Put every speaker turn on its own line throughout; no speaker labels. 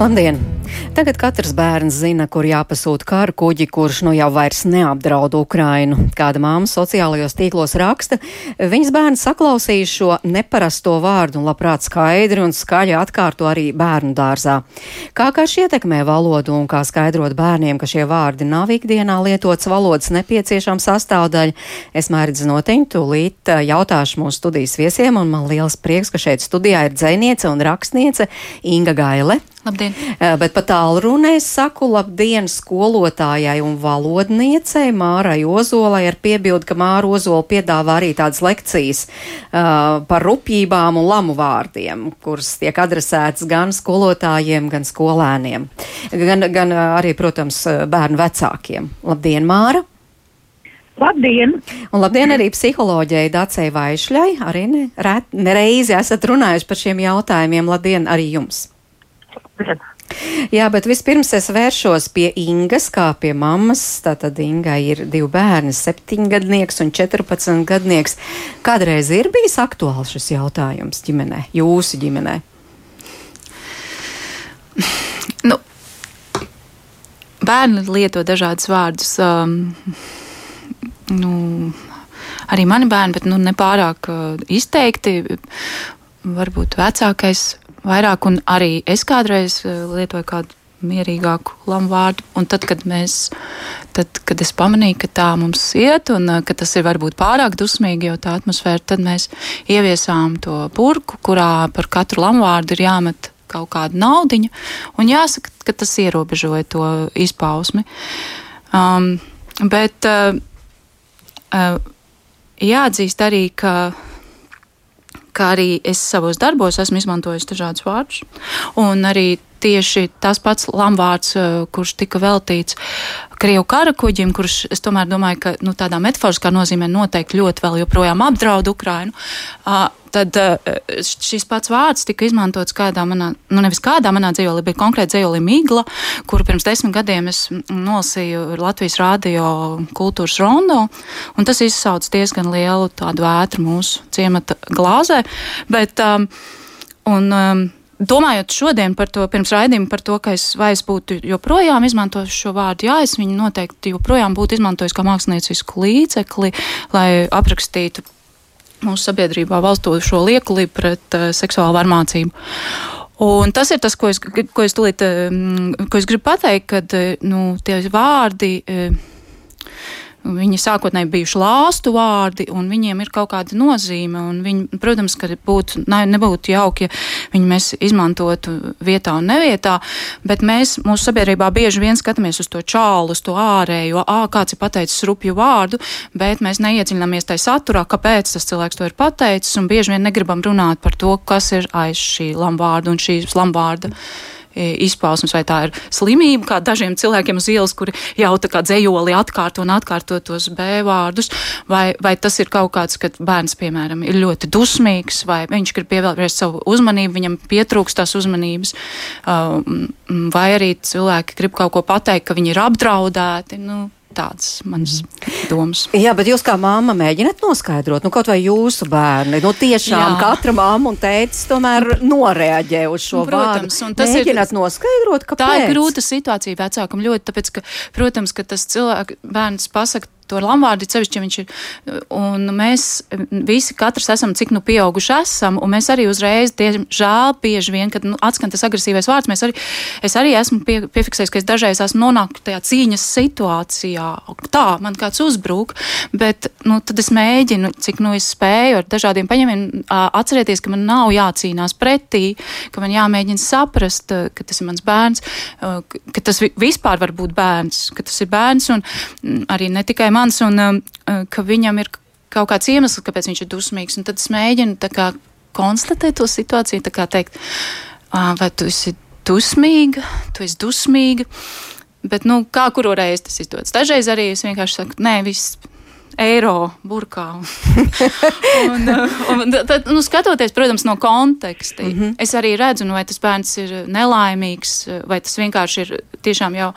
Labdien! Tagad katrs bērns zina, kur jāpasūta kara kuģi, kurš nu jau vairs neapdraud Ukrainu. Kāda māma sociālajos tīklos raksta, viņas bērns saklausīja šo neparasto vārdu un labprāt skaidri un skaļi atkārto arī bērnu dārzā. Kā karš ietekmē valodu un kā skaidrot bērniem, ka šie vārdi nav ikdienā lietots valodas nepieciešama sastāvdaļa, es mērķi notiņu tūlīt jautāšu mūsu studijas viesiem, un man liels prieks, ka šeit studijā ir dzēniece un rakstniece Inga Gaile.
Labdien!
Bet pat tālrunē saku labdien skolotājai un valodniecei Mārai Ozolai ar piebildu, ka Māra Ozola piedāvā arī tādas lekcijas uh, par rupjībām un lamu vārdiem, kuras tiek adresētas gan skolotājiem, gan skolēniem, gan, gan arī, protams, bērnu vecākiem. Labdien, Māra!
Labdien!
Un labdien arī psiholoģijai Dacei Vaišļai. Arī nereizi ne esat runājuši par šiem jautājumiem. Labdien arī jums! Jā, bet vispirms es vēršos pie Ingas, kā pie mammas. Tātad Inga ir divi bērni, septiņgadnieks un četrpadsmitgadnieks. Kādreiz ir bijis aktuāls šis jautājums ģimenē, jūsu ģimenē?
Nu, bērni lieto dažādus vārdus. Um, nu, arī mani bērni, bet nu, nepārāk uh, izteikti. Varbūt vecākais vairāk, un arī es kādreiz eh, lietoju kādu mierīgāku lamu vārdu. Un tad, kad, mēs, tad, kad es pamanīju, ka tā mums iet, un eh, ka tas ir varbūt pārāk dusmīgi, jo tā atmosfēra, tad mēs ieviesām to burku, kurā par katru lamu vārdu ir jāmet kaut kāda naudiņa, un jāsaka, ka tas ierobežoja to izpausmi. Um, bet uh, uh, jāatzīst arī, ka kā arī es savos darbos esmu izmantojis dažādus vārdus. Un arī tieši tas pats lamvārds, eh, kurš tika veltīts Krievu kara kuģim, kurš, es tomēr domāju, ka nu, tādā metaforiskā nozīmē noteikti ļoti vēl joprojām apdraud Ukrainu, uh, tad uh, šis pats vārds tika izmantots kādā manā, nu nevis kādā manā dzīvolī, bet konkrēti dzīvolī Migla, kuru pirms desmit gadiem es nolasīju Latvijas rādio kultūras rondo, un tas izsauc diezgan lielu tādu vētru mūsu ciemata glāzē, bet, um, un, um, domājot šodien par to, pirms raidījuma par to, ka es vai es būtu joprojām izmantojis šo vārdu, jā, es viņu noteikti joprojām būtu izmantojis kā māksliniecisku līdzekli, lai aprakstītu mūsu sabiedrībā valstošo liekli pret uh, seksuālu varmācību. Un tas ir tas, ko es, ko es, tulīt, uh, ko es gribu pateikt, kad uh, nu, tie vārdi. Uh, Viņi sākotnēji bijuši lāstu vārdi, un viņiem ir kaut kāda nozīme. Viņi, protams, ka būtu, nebūtu jauki, ja viņi mēs izmantotu vietā un nevietā, bet mēs mūsu sabiedrībā bieži vien skatāmies uz to čālu, uz to ārējo, ā, kāds ir pateicis rupju vārdu, bet mēs neiedziļināmies tajā saturā, kāpēc tas cilvēks to ir pateicis, un bieži vien negribam runāt par to, kas ir aiz šī lamvārda un šīs lamvārda. Mm izpausmes, vai tā ir slimība, kā dažiem cilvēkiem uz ielas, kuri jau tā kā dzējoli atkārto un atkārto tos B vārdus, vai, vai tas ir kaut kāds, kad bērns, piemēram, ir ļoti dusmīgs, vai viņš grib pievērst savu uzmanību, viņam pietrūkst tās uzmanības, vai arī cilvēki grib kaut ko pateikt, ka viņi ir apdraudēti. Nu, Tāds mans domas.
Jā, bet jūs kā māma mēģināt noskaidrot, nu kaut vai jūsu bērni, nu tiešām Jā. katra māma un tētis tomēr noreaģē uz šo protams, vārdu. Tas mēģināt ir, noskaidrot, kāpēc.
Tā ir grūta situācija vecākam ļoti, tāpēc, ka, protams, ka tas cilvēks, bērns pasaka to lamvārdu, sevišķi viņš ir. Un mēs visi katrs esam, cik nu pieauguši esam, un mēs arī uzreiz, diemžēl, bieži vien, kad nu, atskan tas agresīvais vārds, mēs arī, es arī esmu pie, piefiksējis, ka es dažreiz esmu nonākusi tajā cīņas situācijā. Tā, man kāds uzbruk, bet, nu, tad es mēģinu, cik nu es spēju ar dažādiem paņēmieniem atcerēties, ka man nav jācīnās pretī, ka man jāmēģina saprast, ka tas ir mans bērns, ka tas vispār var būt bērns, ka tas ir bērns un arī ne tikai mans un um, uh, ka viņam ir kaut kāds iemesls, kāpēc viņš ir dusmīgs. Tad es mēģinu kā, konstatēt to situāciju, kā teikt, vai tu esi dusmīga, tu esi dusmīga. Bet, nu, kā kuru reizi tas izdodas? Dažreiz arī es vienkārši saku, nē, viss eiro burkā. un, un, tad, nu, skatoties, protams, no konteksta, mm -hmm. es arī redzu, nu, vai tas bērns ir nelaimīgs, vai tas vienkārši ir tiešām jau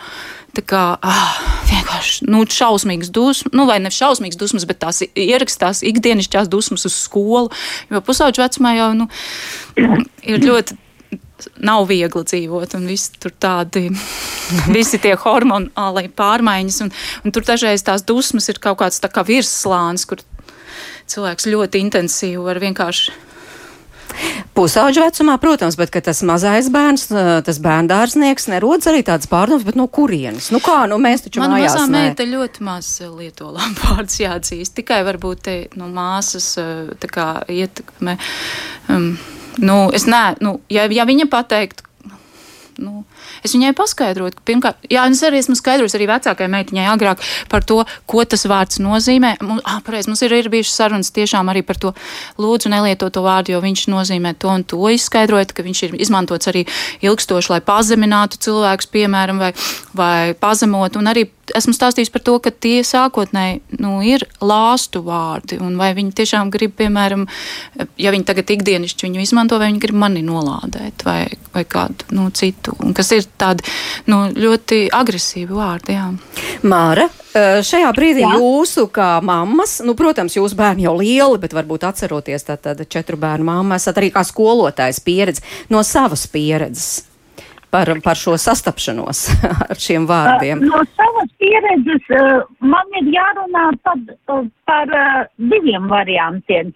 tā kā ah, vienkārši nu, šausmīgas dusmas, nu, vai ne šausmīgas dusmas, bet tās ierakstās ikdienišķās dusmas uz skolu. Jo pusauģu vecumā jau nu, ir ļoti nav viegli dzīvot, un viss tur tādi, visi tie hormonālai pārmaiņas, un, un tur dažreiz tās dusmas ir kaut kāds tā kā virsslānis, kur cilvēks ļoti intensīvi var vienkārši
Pusauģu vecumā, protams, bet tas mazais bērns, tas bērndārznieks, nerodas arī tāds pārdoms, bet no kurienes? Nu kā, nu mēs taču
Man
mājās.
mazā meita ļoti maz lieto lampārds jāatzīst, tikai varbūt te, nu, māsas tā kā ietekme. Um, nu, es nē, nu, ja, ja viņa pateikt, nu, es viņai paskaidrotu, ka pirmkārt, jā, es arī esmu skaidrojis arī vecākajai meitiņai agrāk par to, ko tas vārds nozīmē. Mums, ah, pareiz, mums ir, ir bijušas sarunas tiešām arī par to, lūdzu, nelieto to vārdu, jo viņš nozīmē to un to izskaidrot, ka viņš ir izmantots arī ilgstoši, lai pazeminātu cilvēkus, piemēram, vai, vai pazemot, un arī esmu stāstījis par to, ka tie sākotnēji nu, ir lāstu vārdi, un vai viņi tiešām grib, piemēram, ja viņi tagad ikdienišķi viņu izmanto, vai viņi grib mani nolādēt, vai, vai kādu nu, citu, un kas ir tādi nu, ļoti agresīvi vārdi. Jā.
Māra, šajā brīdī
Jā.
jūsu kā mammas, nu, protams, jūsu bērni jau lieli, bet varbūt atceroties tātad četru bērnu mammu, esat arī kā skolotājs pieredzi no savas pieredzes. Par, par šo sastapšanos ar šiem vārdiem.
No savas pieredzes uh, man ir jārunā uh, par uh, diviem variantiem.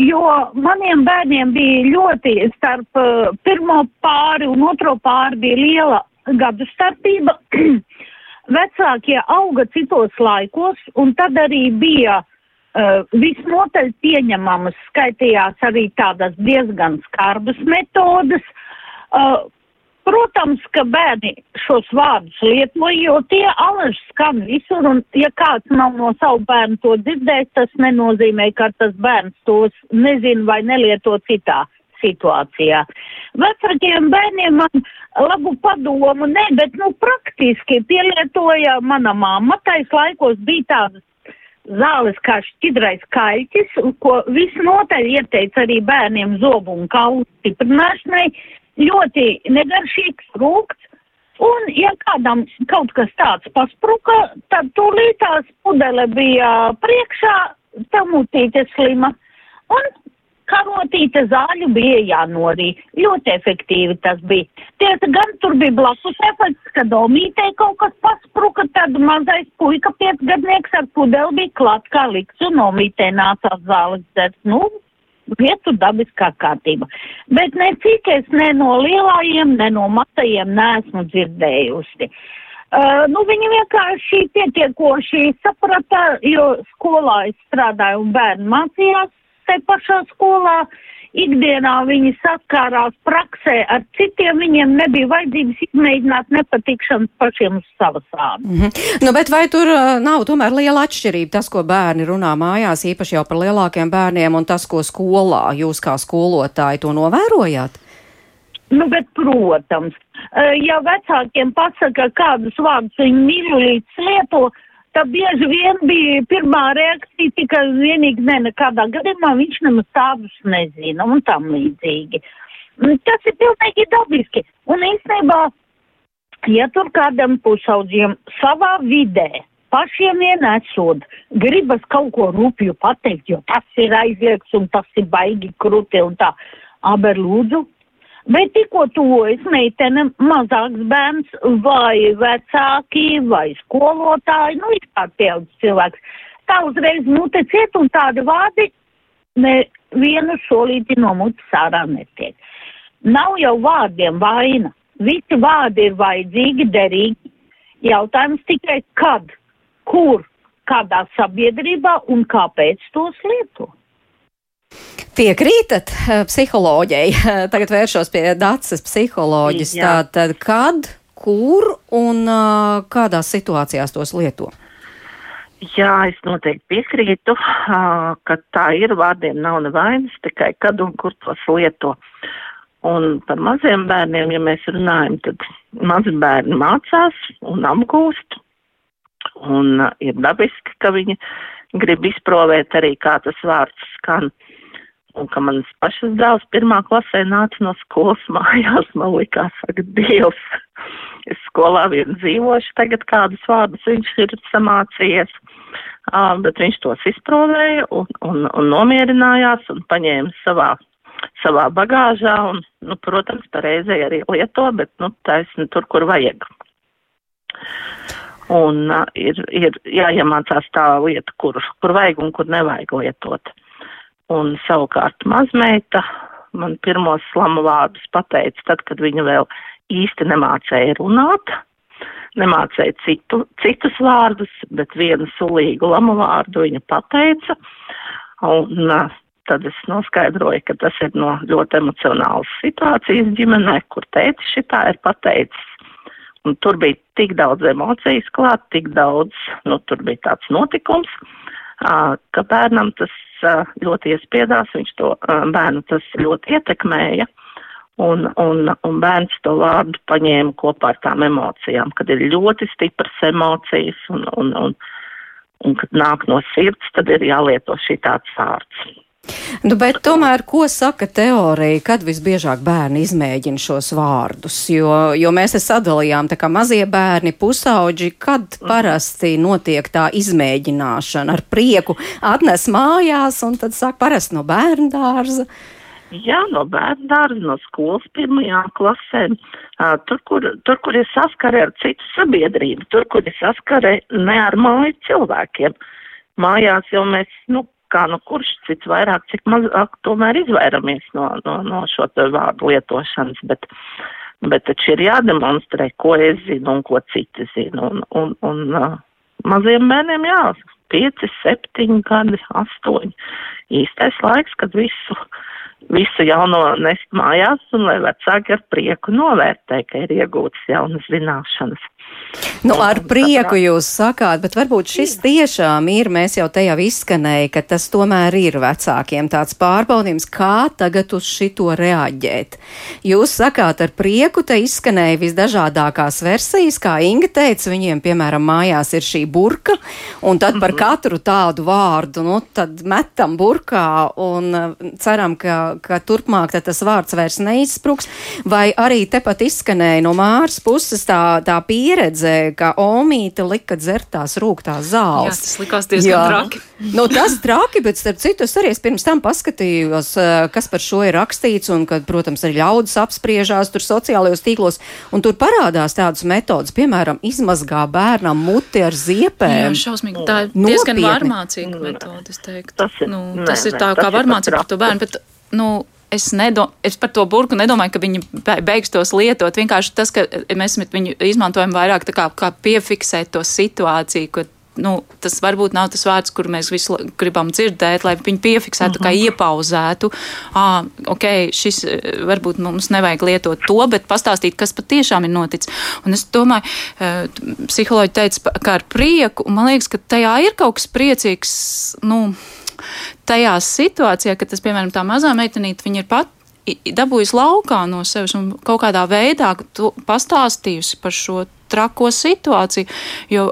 Jo maniem bērniem bija ļoti starp uh, pirmo pāri un otro pāri bija liela gadu starpība. Vecākie auga citos laikos, un tad arī bija uh, visnotaļ pieņemamas, skaitījās arī tādas diezgan skarbas metodas. Uh, Protams, ka bērni šos vārdus lieto, jo tie alaži skan visur, un ja kāds nav no savu bērnu to dzirdējis, tas nenozīmē, ka tas bērns tos nezin vai nelieto citā situācijā. Vecākiem bērniem man labu padomu, ne, bet nu praktiski pielietoja mana mamma, tais laikos bija tādas zāles kā šķidrais kaļķis, ko visnotaļ ieteica arī bērniem zobu un kaulu stiprināšanai ļoti negaršīgs, rūkts. Un, ja kādam kaut kas tāds paspruka, tad tūlītās pudele bija priekšā, tā mutīte slima. Un karotīte zāļu bija jānorī. Ļoti efektīvi tas bija. Tiesa gan tur bija blakus efekts, kad omītei kaut kas paspruka, tad mazais puika piecgadnieks ar pudeli bija klāt kā likts un omītei nācās zāles dzert. Nu, vietu dabiskā kārtība. Bet ne cik es ne no lielājiem, ne no matajiem neesmu dzirdējusi. Uh, nu, viņi vienkārši pietiekoši saprata, jo skolā es strādāju un bērni mācījās te pašā skolā. Ikdienā viņi saskārās praksē ar citiem, viņiem nebija vajadzības izmēģināt nepatikšanas pašiem uz savas ādas.
Mm -hmm. nu, bet vai tur uh, nav tomēr liela atšķirība tas, ko bērni runā mājās, īpaši jau par lielākiem bērniem, un tas, ko skolā jūs kā skolotāji to novērojāt?
Nu, bet, protams, ja vecākiem pasaka, kādus vārdus viņi mīļulītes lieto, tad bieži vien bija pirmā reakcija tikai un vienīgi ne, nekādā gadījumā viņš nemaz tādus nezina un tam līdzīgi. Tas ir pilnīgi dabiski. Un īstenībā, ja tur kādam pusaudziem savā vidē pašiem vien esot, gribas kaut ko rūpju pateikt, jo tas ir aizliegts un tas ir baigi krūti un tā, aber lūdzu, Bet tikko tuvojas meitene, mazāks bērns vai vecāki vai skolotāji, nu, kā pieaudzis cilvēks. Tā uzreiz nuteciet un tādi vārdi nevienu solīti no mutes ārā netiek. Nav jau vārdiem vaina. Visi vārdi ir vajadzīgi, derīgi. Jautājums tikai kad, kur, kādā sabiedrībā un kāpēc tos lietot.
Piekrītat eh, psiholoģijai. Tagad vēršos pie Dācis psiholoģis.
Jā.
Tātad, kad, kur un uh, kādās situācijās tos lieto?
Jā, es noteikti piekrītu, ā, ka tā ir, vārdiem nav nevainas, tikai kad un kur tos lieto. Un par maziem bērniem, ja mēs runājam, tad mazi bērni mācās un apgūst, un ir dabiski, ka viņi grib izprovēt arī, kā tas vārds skan. Un ka manas pašas dēls pirmā klasē nāca no skolas mājās, man likās, saka, Dievs, es skolā vien dzīvošu, tagad kādus vārdus viņš ir samācījies. Uh, bet viņš tos izprovēja un, un, un nomierinājās un paņēma savā savā bagāžā un, nu, protams, pareizai arī lieto, bet, nu, taisni tur, kur vajag. Un uh, ir, ir jāiemācās tā lieta, kur, kur vajag un kur nevajag lietot. Un savukārt mazmeita man pirmos slamu vārdus pateica tad, kad viņa vēl īsti nemācēja runāt, nemācēja citu, citus vārdus, bet vienu sulīgu lamu vārdu viņa pateica. Un uh, tad es noskaidroju, ka tas ir no ļoti emocionālas situācijas ģimenē, kur tēti šitā ir pateicis. Un tur bija tik daudz emocijas klāt, tik daudz, nu, tur bija tāds notikums, ka bērnam tas ļoti iespiedās, viņš to bērnu tas ļoti ietekmēja. Un, un, un bērns to vārdu paņēma kopā ar tām emocijām, kad ir ļoti stipras emocijas un, un, un, un kad nāk no sirds, tad ir jālieto šī tāds vārds.
Nu, bet tomēr, ko saka teorija, kad visbiežāk bērni izmēģina šos vārdus? Jo, jo mēs te sadalījām, tā kā mazie bērni, pusauģi, kad mhm. parasti notiek tā izmēģināšana ar prieku atnes mājās un tad sāk parasti no bērnu dārza.
Jā, no bērnu dārza, no skolas pirmajām klasēm, tur, kur, tur, kur ir saskare ar citu sabiedrību, tur, kur ir saskare ne ar māju cilvēkiem. Mājās jau mēs, nu, kā nu kurš cits vairāk, cik mazāk tomēr izvairamies no, no, no šo vārdu lietošanas, bet, bet taču ir jādemonstrē, ko es zinu un ko citi zina. Un, un, un uh, maziem bērniem jā, pieci, septiņi gadi, astoņi. Īstais laiks, kad visu visu jauno nest mājās un lai vecāki ar prieku novērtē, ka ir iegūtas jaunas zināšanas.
Nu, ar prieku jūs sakāt, bet varbūt šis tiešām ir, mēs jau jau izskanēja, ka tas tomēr ir vecākiem tāds pārbaudījums, kā tagad uz šito reaģēt. Jūs sakāt ar prieku, te izskanēja visdažādākās versijas, kā Inga teica, viņiem, piemēram, mājās ir šī burka, un tad par mhm. katru tādu vārdu, nu, tad metam burkā un uh, ceram, ka ka turpmāk tas vārds vairs neizspruks, vai arī tepat izskanēja no Māras puses tā, tā pieredze, ka Omīte lika dzert tās rūgtās zāles.
Jā, tas likās diezgan Jā. traki.
nu, tas traki, bet starp citu es arī es pirms tam paskatījos, eh, kas par šo ir rakstīts, un kad, protams, arī ļaudis apspriežās tur sociālajos tīklos, un tur parādās tādas metodas, piemēram, izmazgā bērnam muti ar ziepēm.
Jā, šausmīgi, tā ir diezgan varmācīga metode, es teiktu. Tas ir, nu, tas ir tā kā varmācīga par to bērnu, bet nu, es, nedo, es par to burbuļu nedomāju, ka viņi beigs tos lietot. Vienkārši tas, ka mēs viņu izmantojam vairāk kā, kā piefiksēt to situāciju. Ka, nu, tas varbūt nav tas vārds, kur mēs visu gribam dzirdēt, lai viņi piefiksētu, uh -huh. kā mhm. iepauzētu. Ah, ok, šis varbūt mums nevajag lietot to, bet pastāstīt, kas patiešām ir noticis. Un es domāju, psiholoģi teica, ka ar prieku, un man liekas, ka tajā ir kaut kas priecīgs. Nu, tajā situācijā, ka tas, piemēram, tā mazā meitenīte, viņa ir pat dabūjusi laukā no sevis un kaut kādā veidā pastāstījusi par šo trako situāciju. Jo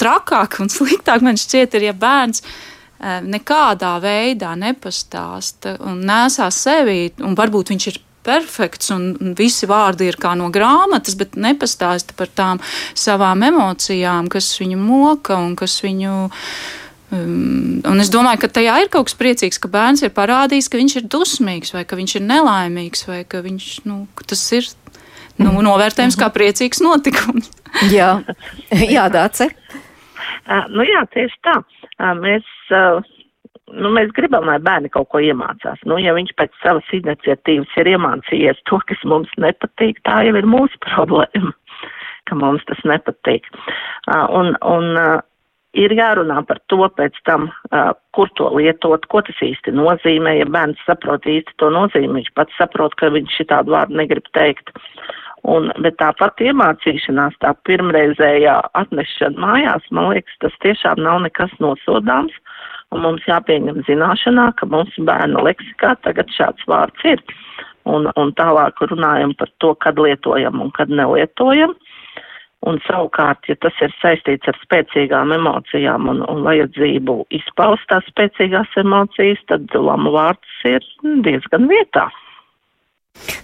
trakāk un sliktāk man šķiet, ir, ja bērns e, nekādā veidā nepastāsta un nesā sevi, un varbūt viņš ir perfekts un visi vārdi ir kā no grāmatas, bet nepastāsta par tām savām emocijām, kas viņu moka un kas viņu Um, un es domāju, ka tajā ir kaut kas priecīgs, ka bērns ir parādījis, ka viņš ir dusmīgs, vai ka viņš ir nelaimīgs, vai ka viņš, nu, tas ir nu, mhm. novērtējums kā priecīgs notikums.
jā, jā Dāce.
Uh, nu jā, tieši tā. Uh, mēs, uh, nu, mēs gribam, lai bērni kaut ko iemācās. Nu, ja viņš pēc savas iniciatīvas ir iemācījies to, kas mums nepatīk, tā jau ir mūsu problēma, ka mums tas nepatīk. Uh, un, un, uh, ir jārunā par to pēc tam, kur to lietot, ko tas īsti nozīmē. Ja bērns saprot īsti to nozīmi, viņš pats saprot, ka viņš šitādu vārdu negrib teikt. Un, bet tā pati iemācīšanās, tā pirmreizējā atnešana mājās, man liekas, tas tiešām nav nekas nosodāms. Un mums jāpieņem zināšanā, ka mūsu bērnu leksikā tagad šāds vārds ir. Un, un tālāk runājam par to, kad lietojam un kad nelietojam. Un savukārt, ja tas ir saistīts ar spēcīgām emocijām un, un vajadzību izpaust tās spēcīgās emocijas, tad lama vārds ir diezgan vietā.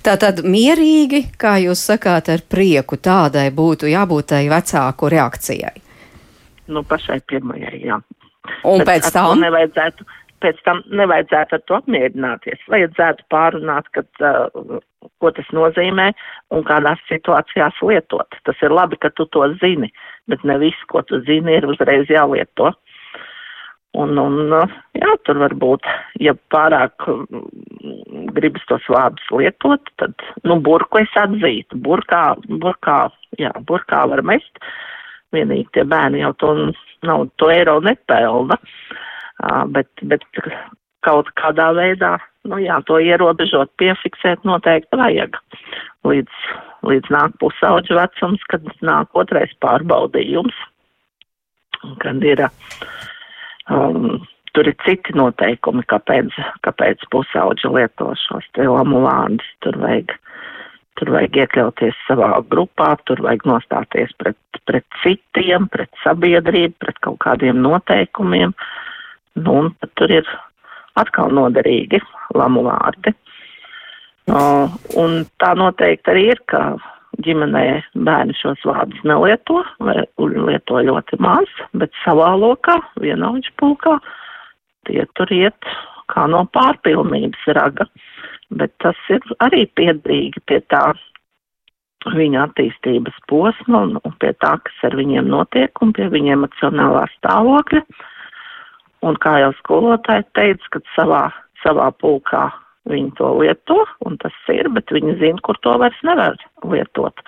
Tā tad mierīgi, kā jūs sakāt, ar prieku tādai būtu jābūt tai vecāku reakcijai.
Nu, pašai pirmajai, jā.
Un Bet pēc tam?
Nevajadzētu, pēc tam nevajadzētu ar to apmierināties. Vajadzētu pārunāt, kad, uh, ko tas nozīmē un kādās situācijās lietot. Tas ir labi, ka tu to zini, bet ne viss, ko tu zini, ir uzreiz jālieto. Un, un jā, tur varbūt, ja pārāk gribas tos vārdus lietot, tad, nu, burku es atzītu. Burkā, burkā, jā, burkā var mest. Vienīgi tie bērni jau to nav, to eiro nepelna. Uh, bet, bet kaut kādā veidā, nu jā, to ierobežot, piefiksēt noteikti vajag. Līdz, līdz nāk pusauģu vecums, kad nāk otrais pārbaudījums, kad ir, um, tur ir citi noteikumi, kāpēc, kāpēc pusauģi lieto šos te lamu vārdus, tur vajag tur vajag iekļauties savā grupā, tur vajag nostāties pret, pret citiem, pret sabiedrību, pret kaut kādiem noteikumiem. Nu, un tur ir atkal noderīgi lamu vārdi. Uh, un tā noteikti arī ir, ka ģimenē bērni šos vārdus nelieto vai lieto ļoti maz, bet savā lokā, vienaudžu pulkā, tie tur iet kā no pārpilnības raga. Bet tas ir arī piedrīgi pie tā viņa attīstības posma un, pie tā, kas ar viņiem notiek un pie viņa emocionālā stāvokļa. Un kā jau skolotāji teica, kad savā, savā pulkā viņi to lieto, un tas ir, bet viņi zina, kur to vairs nevar lietot.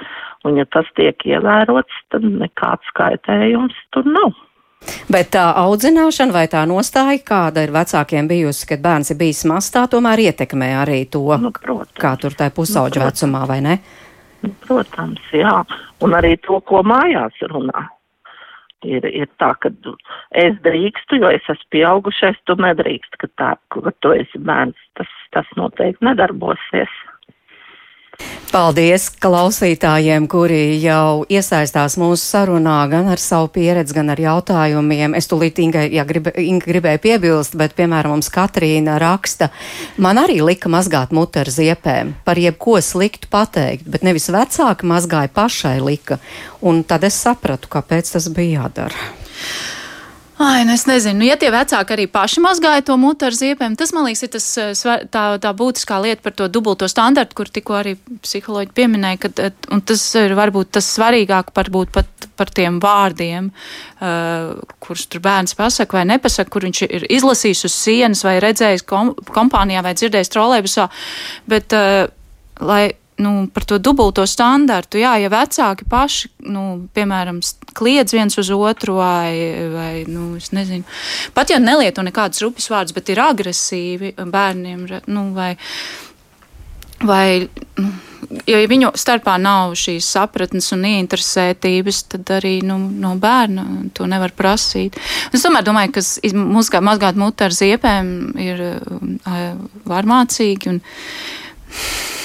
Un ja tas tiek ievērots, tad nekāds skaitējums tur nav.
Bet tā audzināšana vai tā nostāja, kāda ir vecākiem bijusi, kad bērns ir bijis mazs, tā tomēr ietekmē arī to, nu, protams. kā tur tā pusauģa nu, vecumā, vai ne?
Nu, protams, jā. Un arī to, ko mājās runā ir, ir tā, ka es drīkstu, jo es esmu pieaugušais, tu nedrīkst, ka tā, ka tu esi bērns, tas, tas noteikti nedarbosies.
Paldies klausītājiem, kuri jau iesaistās mūsu sarunā gan ar savu pieredzi, gan ar jautājumiem. Es tulīt Inga, ja grib, Inga gribēju piebilst, bet, piemēram, mums Katrīna raksta, man arī lika mazgāt muti ar ziepēm, par jebko sliktu pateikt, bet nevis vecāki mazgāja pašai lika. Un tad es sapratu, kāpēc tas bija jādara.
Ai, nu es nezinu, nu, ja tie vecāki arī paši mazgāja to mutu ar ziepēm, tas, man liekas, ir tas, eh, tā, tā būtiskā lieta par to dubulto standartu, kur tikko arī psiholoģi pieminēja, ka, eh, un tas ir varbūt tas svarīgāk varbūt pat par tiem vārdiem, uh, kurus tur bērns pasaka vai nepasaka, kur viņš ir izlasījis uz sienas vai redzējis kom kompānijā vai dzirdējis trolēbusā, bet, uh, lai nu, par to dubulto standartu. Jā, ja vecāki paši, nu, piemēram, kliedz viens uz otru, vai, vai nu, es nezinu, pat ja nelieto nekādus rupjas vārdus, bet ir agresīvi bērniem, nu, vai, vai nu, ja viņu starpā nav šīs sapratnes un ieinteresētības, tad arī nu, no bērna to nevar prasīt. Es tomēr domāju, ka mazgāt mutu ar ziepēm ir uh, varmācīgi. Un,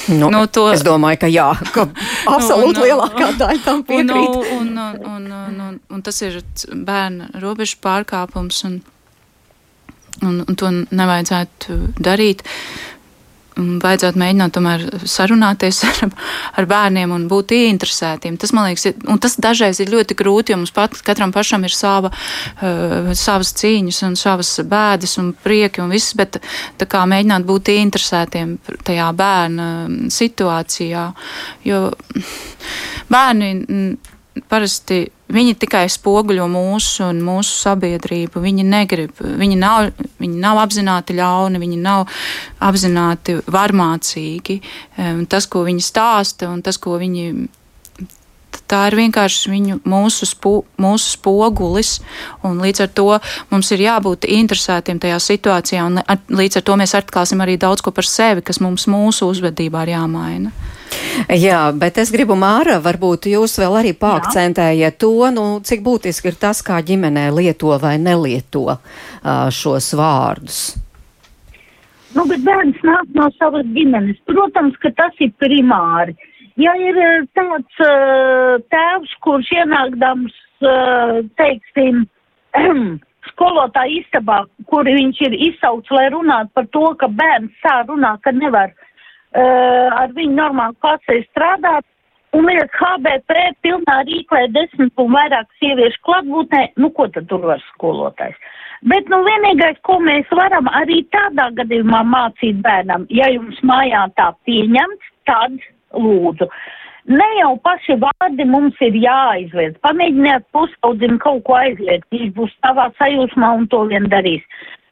Nu, nu, to, es domāju, ka jā, ka absolūti nu, lielākā daļa tam piekrīt.
Un, un, un, un, un, un tas ir bērna robežu pārkāpums, un, un, un to nevajadzētu darīt vajadzētu mēģināt tomēr sarunāties ar, ar bērniem un būt ieinteresētiem. Tas, man liekas, ir, un tas dažreiz ir ļoti grūti, jo mums pat, katram pašam ir sava, uh, savas cīņas un savas bēdas un prieki un viss, bet tā kā mēģināt būt ieinteresētiem tajā bērna situācijā, jo bērni parasti viņi tikai spoguļo mūsu un mūsu sabiedrību. Viņi negrib, viņi nav, viņi nav apzināti ļauni, viņi nav apzināti varmācīgi. Tas, ko viņi stāsta un tas, ko viņi. Tā ir vienkārši viņu, mūsu, spo, mūsu spogulis, līdz ar to mums ir jābūt interesētiem tajā situācijā, un līdz ar to mēs atklāsim arī daudz ko par sevi, kas mums mūsu uzvedībā ir jāmaina.
Jā, bet es gribu, Māra, varbūt jūs vēl arī pākcentējiet to, nu, cik būtiski ir tas, kā ģimenē lieto vai nelieto uh, šos vārdus.
Nu, bet bērns nāk no savas ģimenes. Protams, ka tas ir primāri. Ja ir tāds uh, tēvs, kurš ienākdams, uh, teiksim, skolotāja istabā, kur viņš ir izsaucis, lai runātu par to, ka bērns tā runā, ka nevar uh, uh, ar viņu normāli klasē strādāt. Un liekas, HBP pilnā rīklē desmit un vairāk sieviešu klātbūtnē, nu ko tad tur var skolotājs? Bet, nu, vienīgais, ko mēs varam arī tādā gadījumā mācīt bērnam, ja jums mājā tā pieņemts, tad lūdzu. Ne jau paši vārdi mums ir jāaizliedz. Pamēģiniet pusaudzim kaut ko aizliegt. Viņš būs savā sajūsmā un to vien darīs.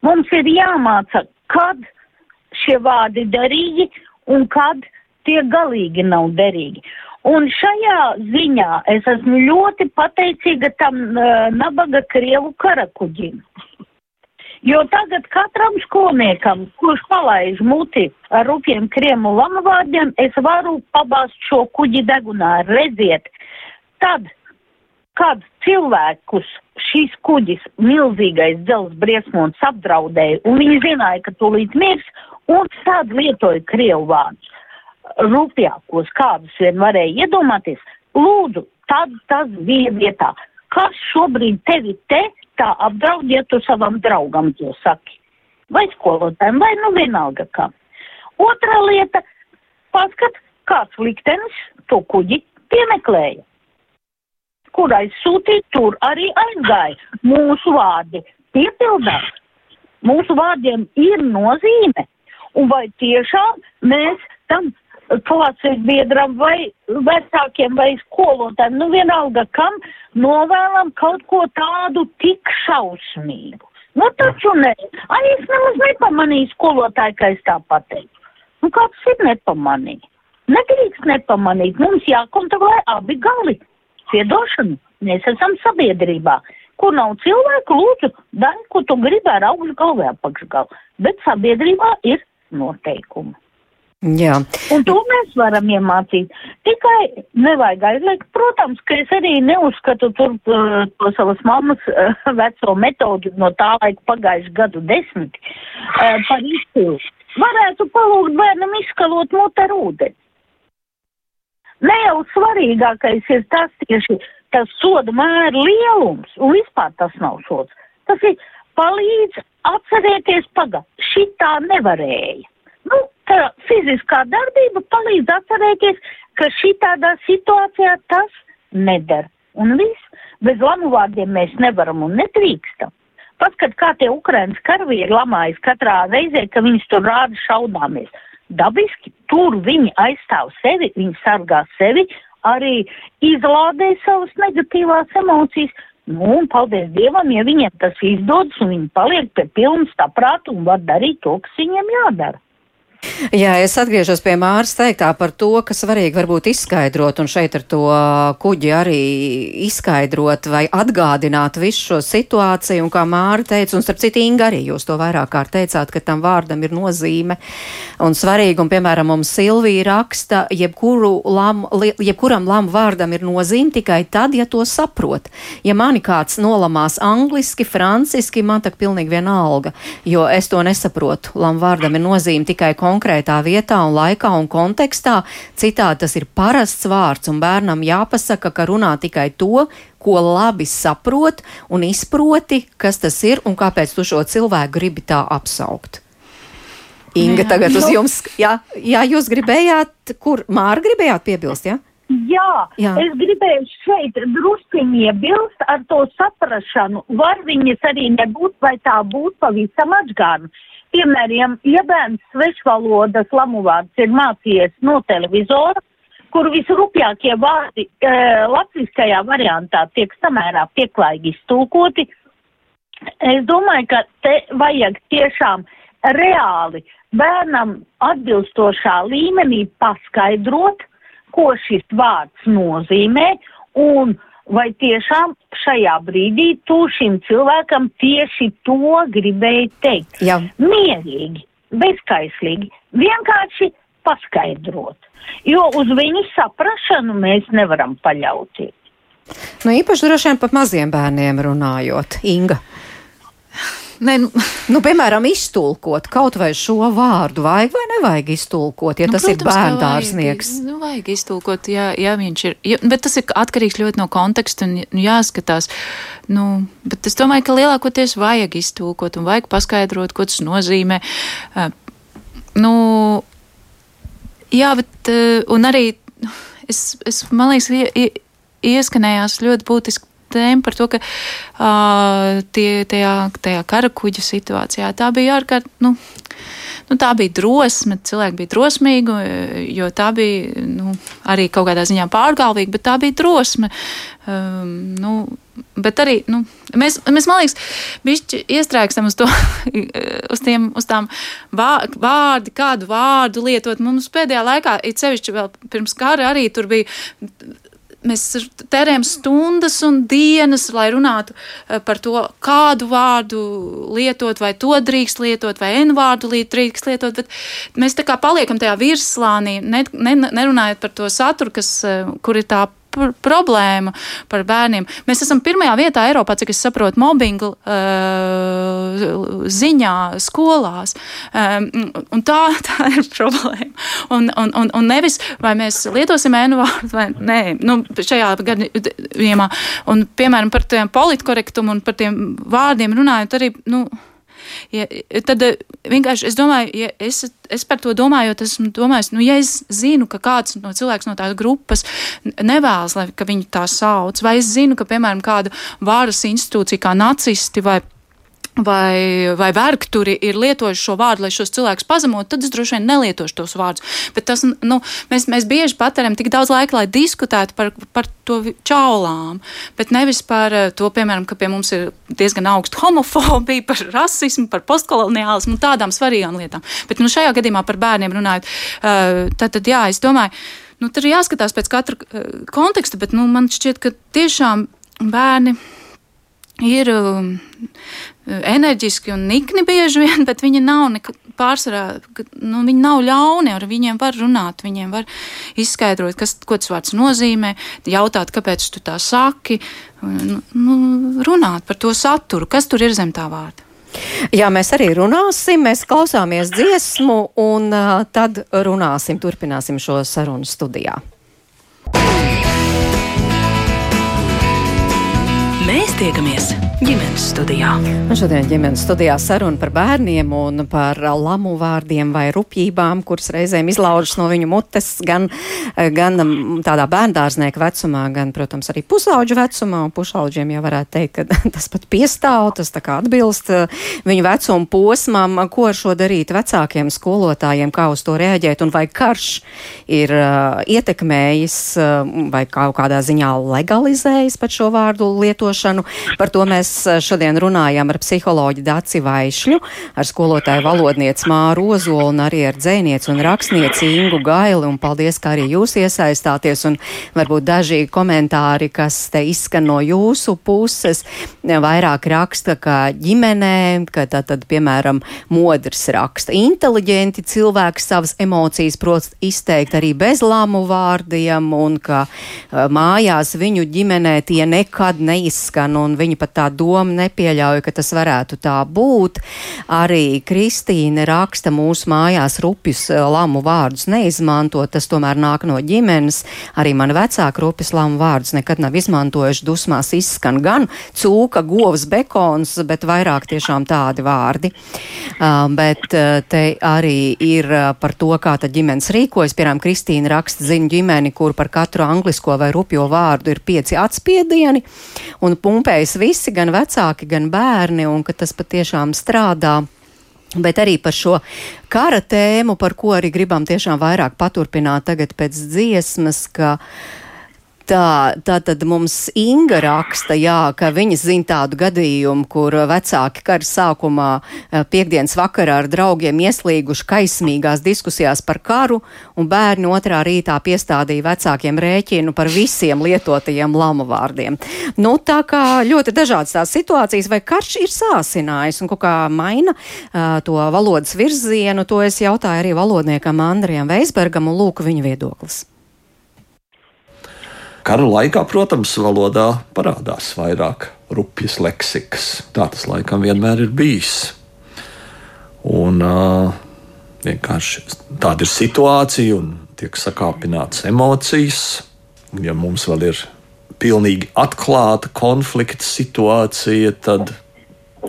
Mums ir jāmāca, kad šie vārdi derīgi un kad tie galīgi nav derīgi. Un šajā ziņā es esmu ļoti pateicīga tam uh, nabaga Krievu karakuģim. Jo tagad katram skolniekam, kurš palaiž muti ar rupjiem kriemu lamavārdiem, es varu pabāzt šo kuģi degunā. Redziet, tad, kad cilvēkus šīs kuģis milzīgais dzels briesmons apdraudēja, un viņi zināja, ka tūlīt mirs, un tad lietoja krievu vārdus rūpjākos, kādus vien varēja iedomāties, lūdzu, tad tas bija vietā. Kas šobrīd tevi te tā apdraud, ja tu savam draugam to saki? Vai skolotājiem, vai nu vienalga kam. Otra lieta, paskat, kāds liktenis to kuģi piemeklēja. Kur aizsūtīt, tur arī aizgāja. Mūsu vārdi piepildās. Mūsu vārdiem ir nozīme. Un vai tiešām mēs tam klasēs biedram vai vecākiem vai skolotājiem, nu vienalga kam, novēlam kaut ko tādu tik šausmīgu. Nu taču nē, ai es nemaz nepamanīju skolotāju, ka es tā pateicu. Nu kāds ir nepamanīja? Nedrīkst nepamanīt, mums jākontrolē abi gali. Piedošanu, mēs esam sabiedrībā. Kur nav cilvēku, lūdzu, dari, ko tu gribi ar augšu galvu, apakšgalvu. Bet sabiedrībā ir noteikumi.
Jā.
Un to mēs varam iemācīt. Tikai nevajag aizliegt. Protams, ka es arī neuzskatu tur uh, to savas mammas uh, veco metodu no tā laika pagājuši gadu desmiti uh, par izcilu. Varētu palūgt bērnam izskalot mut ar ūdeni. Ne jau svarīgākais ir tas tieši tas soda mēra lielums, un vispār tas nav sods. Tas ir palīdz atcerēties paga, šitā nevarēja. Nu, tā fiziskā darbība palīdz atcerēties, ka šī tādā situācijā tas neder. Un viss, bez lamu vārdiem mēs nevaram un nedrīkstam. Paskat, kā tie Ukrainas karavīri lamājas katrā reizē, ka viņus tur rāda šaudāmies. Dabiski tur viņi aizstāv sevi, viņi sargā sevi, arī izlādē savas negatīvās emocijas. Nu, un paldies Dievam, ja viņiem tas izdodas un viņi paliek pie pilnas tā prāta un var darīt to, kas viņiem jādara.
Jā, es atgriežos pie Māras teiktā par to, ka svarīgi varbūt izskaidrot, un šeit ar to kuģi arī izskaidrot vai atgādināt visu šo situāciju, un kā Māra teica, un starp citu Inga arī jūs to vairāk kārt teicāt, ka tam vārdam ir nozīme un svarīgi, un piemēram mums Silvija raksta, lam, jebkuram lamu vārdam ir nozīme tikai tad, ja to saprot. Ja mani kāds nolamās angliski, franciski, man tak pilnīgi vienalga, jo es to nesaprotu. Lamu vārdam ir nozīme tikai konkrētā vietā un laikā un kontekstā. Citādi tas ir parasts vārds, un bērnam jāpasaka, ka runā tikai to, ko labi saprot un izproti, kas tas ir un kāpēc tu šo cilvēku gribi tā apsaukt. Inga, jā. tagad uz jums, jā, jā jūs gribējāt, kur Māra gribējāt piebilst, jā?
Jā, jā, es gribēju šeit druskuņi iebilst ar to saprašanu. Var viņas arī nebūt, vai tā būtu pavisam atgādna. Piemēram, ja bērns svešvalodas lamuvārds ir mācījies no televizora, kur visrupjākie vārdi e, latviskajā variantā tiek samērā pieklājīgi iztulkoti, es domāju, ka te vajag tiešām reāli bērnam atbilstošā līmenī paskaidrot, ko šis vārds nozīmē un vai tiešām šajā brīdī tu šim cilvēkam tieši to gribēji teikt.
Jā.
Mierīgi, bezkaislīgi, vienkārši paskaidrot, jo uz viņu saprašanu mēs nevaram paļauties.
Nu, īpaši droši vien par maziem bērniem runājot, Inga.
Ne, nu,
nu, piemēram, iztulkot kaut vai šo vārdu, vajag vai nevajag iztulkot, ja nu, tas protams, ir bērndārsnieks.
Vajag, nu, vajag iztulkot, ja, ja viņš ir, ja, bet tas ir atkarīgs ļoti no konteksta un nu, jāskatās. Nu, bet es domāju, ka lielākoties vajag iztulkot un vajag paskaidrot, ko tas nozīmē. Uh, nu, jā, bet uh, un arī es, es man liekas, ie, ie, ieskanējās ļoti būtiski tēma par to, ka uh, tie, tajā, tajā kara kuģa situācijā tā bija ārkārt, nu, nu, tā bija drosme, cilvēki bija drosmīgi, jo tā bija nu, arī kaut kādā ziņā pārgalvīga, bet tā bija drosme. Um, nu, bet arī nu, mēs, mēs, man liekas, bišķi iestrēgstam uz to, uz, tiem, uz tām vārdi, kādu vārdu lietot. Mums pēdējā laikā, it sevišķi vēl pirms kara, arī tur bija mēs tērējam stundas un dienas, lai runātu eh, par to, kādu vārdu lietot, vai to drīkst lietot, vai N vārdu drīkst lietot, bet mēs tā kā paliekam tajā virslānī, ne, ne, nerunājot par to saturu, kas, eh, kur ir tā problēma par bērniem. Mēs esam pirmajā vietā Eiropā, cik es saprotu, mobbingu uh, ziņā skolās. Um, un tā, tā ir problēma. Un, un, un, un nevis, vai mēs lietosim ēnu vārdu vai nē, nu, šajā gadījumā. Un, piemēram, par tiem politkorektumu un par tiem vārdiem runājot arī, nu, Ja, tad eh, vienkārši es domāju, ja es, es par to domāju, jo esmu domājis, nu, ja es zinu, ka kāds no cilvēks no tādas grupas nevēlas, lai viņu tā sauc, vai es zinu, ka, piemēram, kāda vāras institūcija kā nacisti vai vai, vai vergturi ir lietojuši šo vārdu, lai šos cilvēkus pazemotu, tad es droši vien nelietošu tos vārdus. Bet tas, nu, mēs, mēs bieži patērām tik daudz laika, lai diskutētu par, par to čaulām, bet nevis par eh, to, piemēram, ka pie mums ir diezgan augsta homofobija, par rasismu, par postkoloniālismu un tādām svarīgām lietām. Bet nu, šajā gadījumā par bērniem runājot, eh, tad, tad jā, es domāju, nu, tur ir jāskatās pēc katra eh, konteksta, bet nu, man šķiet, ka tiešām bērni ir um, enerģiski un nikni bieži vien, bet viņi nav pārsvarā, nu, viņi nav ļauni, ar viņiem var runāt, viņiem var izskaidrot, kas, ko tas vārds nozīmē, jautāt, kāpēc tu tā saki, nu, runāt par to saturu, kas tur ir zem tā vārda.
Jā, mēs arī runāsim, mēs klausāmies dziesmu un uh, tad runāsim, turpināsim šo sarunu studijā.
Mēs tiekamies ģimenes studijā.
Un šodien ģimenes studijā saruna par bērniem un par lamu vārdiem vai rupjībām, kuras reizēm izlaužas no viņu mutes, gan, gan tādā bērndārznieka vecumā, gan, protams, arī pusauģu vecumā. Un pusauģiem jau varētu teikt, ka tas pat piestāv, tas tā kā atbilst uh, viņu vecuma posmam, ko ar šo darīt vecākiem skolotājiem, kā uz to reaģēt un vai karš ir uh, ietekmējis uh, vai kaut kādā ziņā legalizējis pat šo vārdu lietošanu. Par to mēs eh, šodien runājam ar psiholoģu Daci Vaišļu, ar skolotāju valodnieci Māru Ozolu un arī ar dzēnieci un rakstnieci Ingu Gaili. Un paldies, ka arī jūs iesaistāties un varbūt daži komentāri, kas te izskan no jūsu puses, vairāk raksta, ka ģimenē, ka tā tad, piemēram, modrs raksta. Inteliģenti cilvēki savas emocijas prot izteikt arī bez lamu vārdiem un ka uh, mājās viņu ģimenē tie nekad neizskan un viņi pat tā doma nepieļauj, ka tas varētu tā būt. Arī Kristīne raksta mūsu mājās rupjus eh, lamu vārdus neizmanto, tas tomēr nāk no ģimenes. Arī mani vecāki rupjus lamu vārdus nekad nav izmantojuši. Dusmās izskan gan cūka, govs, bekons, bet vairāk tiešām tādi vārdi. Uh, bet uh, te arī ir uh, par to, kā tad ģimenes rīkojas. Piemēram, Kristīna raksta ziņu ģimeni, kur par katru anglisko vai rupjo vārdu ir pieci atspiedieni un pumpējas visi, gan vecāki, gan bērni, un ka tas patiešām strādā. Bet arī par šo kara tēmu, par ko arī gribam tiešām vairāk paturpināt tagad pēc dziesmas, ka uh, Tā, tā tad mums Inga raksta, jā, ka viņa zina tādu gadījumu, kur vecāki kara sākumā eh, piekdienas vakarā ar draugiem ieslīguši kaismīgās diskusijās par karu, un bērni otrā rītā piestādīja vecākiem rēķinu par visiem lietotajiem lamu vārdiem. Nu, tā kā ļoti dažādas tās situācijas, vai karš ir sāsinājis un kaut kā maina uh, to valodas virzienu, to es jautāju arī valodniekam Andrijam Veisbergam un lūku viņa viedoklis.
Kara laikā, protams, valodā parādās vairāk rupjas leksikas. Tā tas laikam vienmēr ir bijis. Un uh, vienkārši tāda ir situācija un tiek sakāpināts emocijas. Ja mums vēl ir pilnīgi atklāta konflikta situācija, tad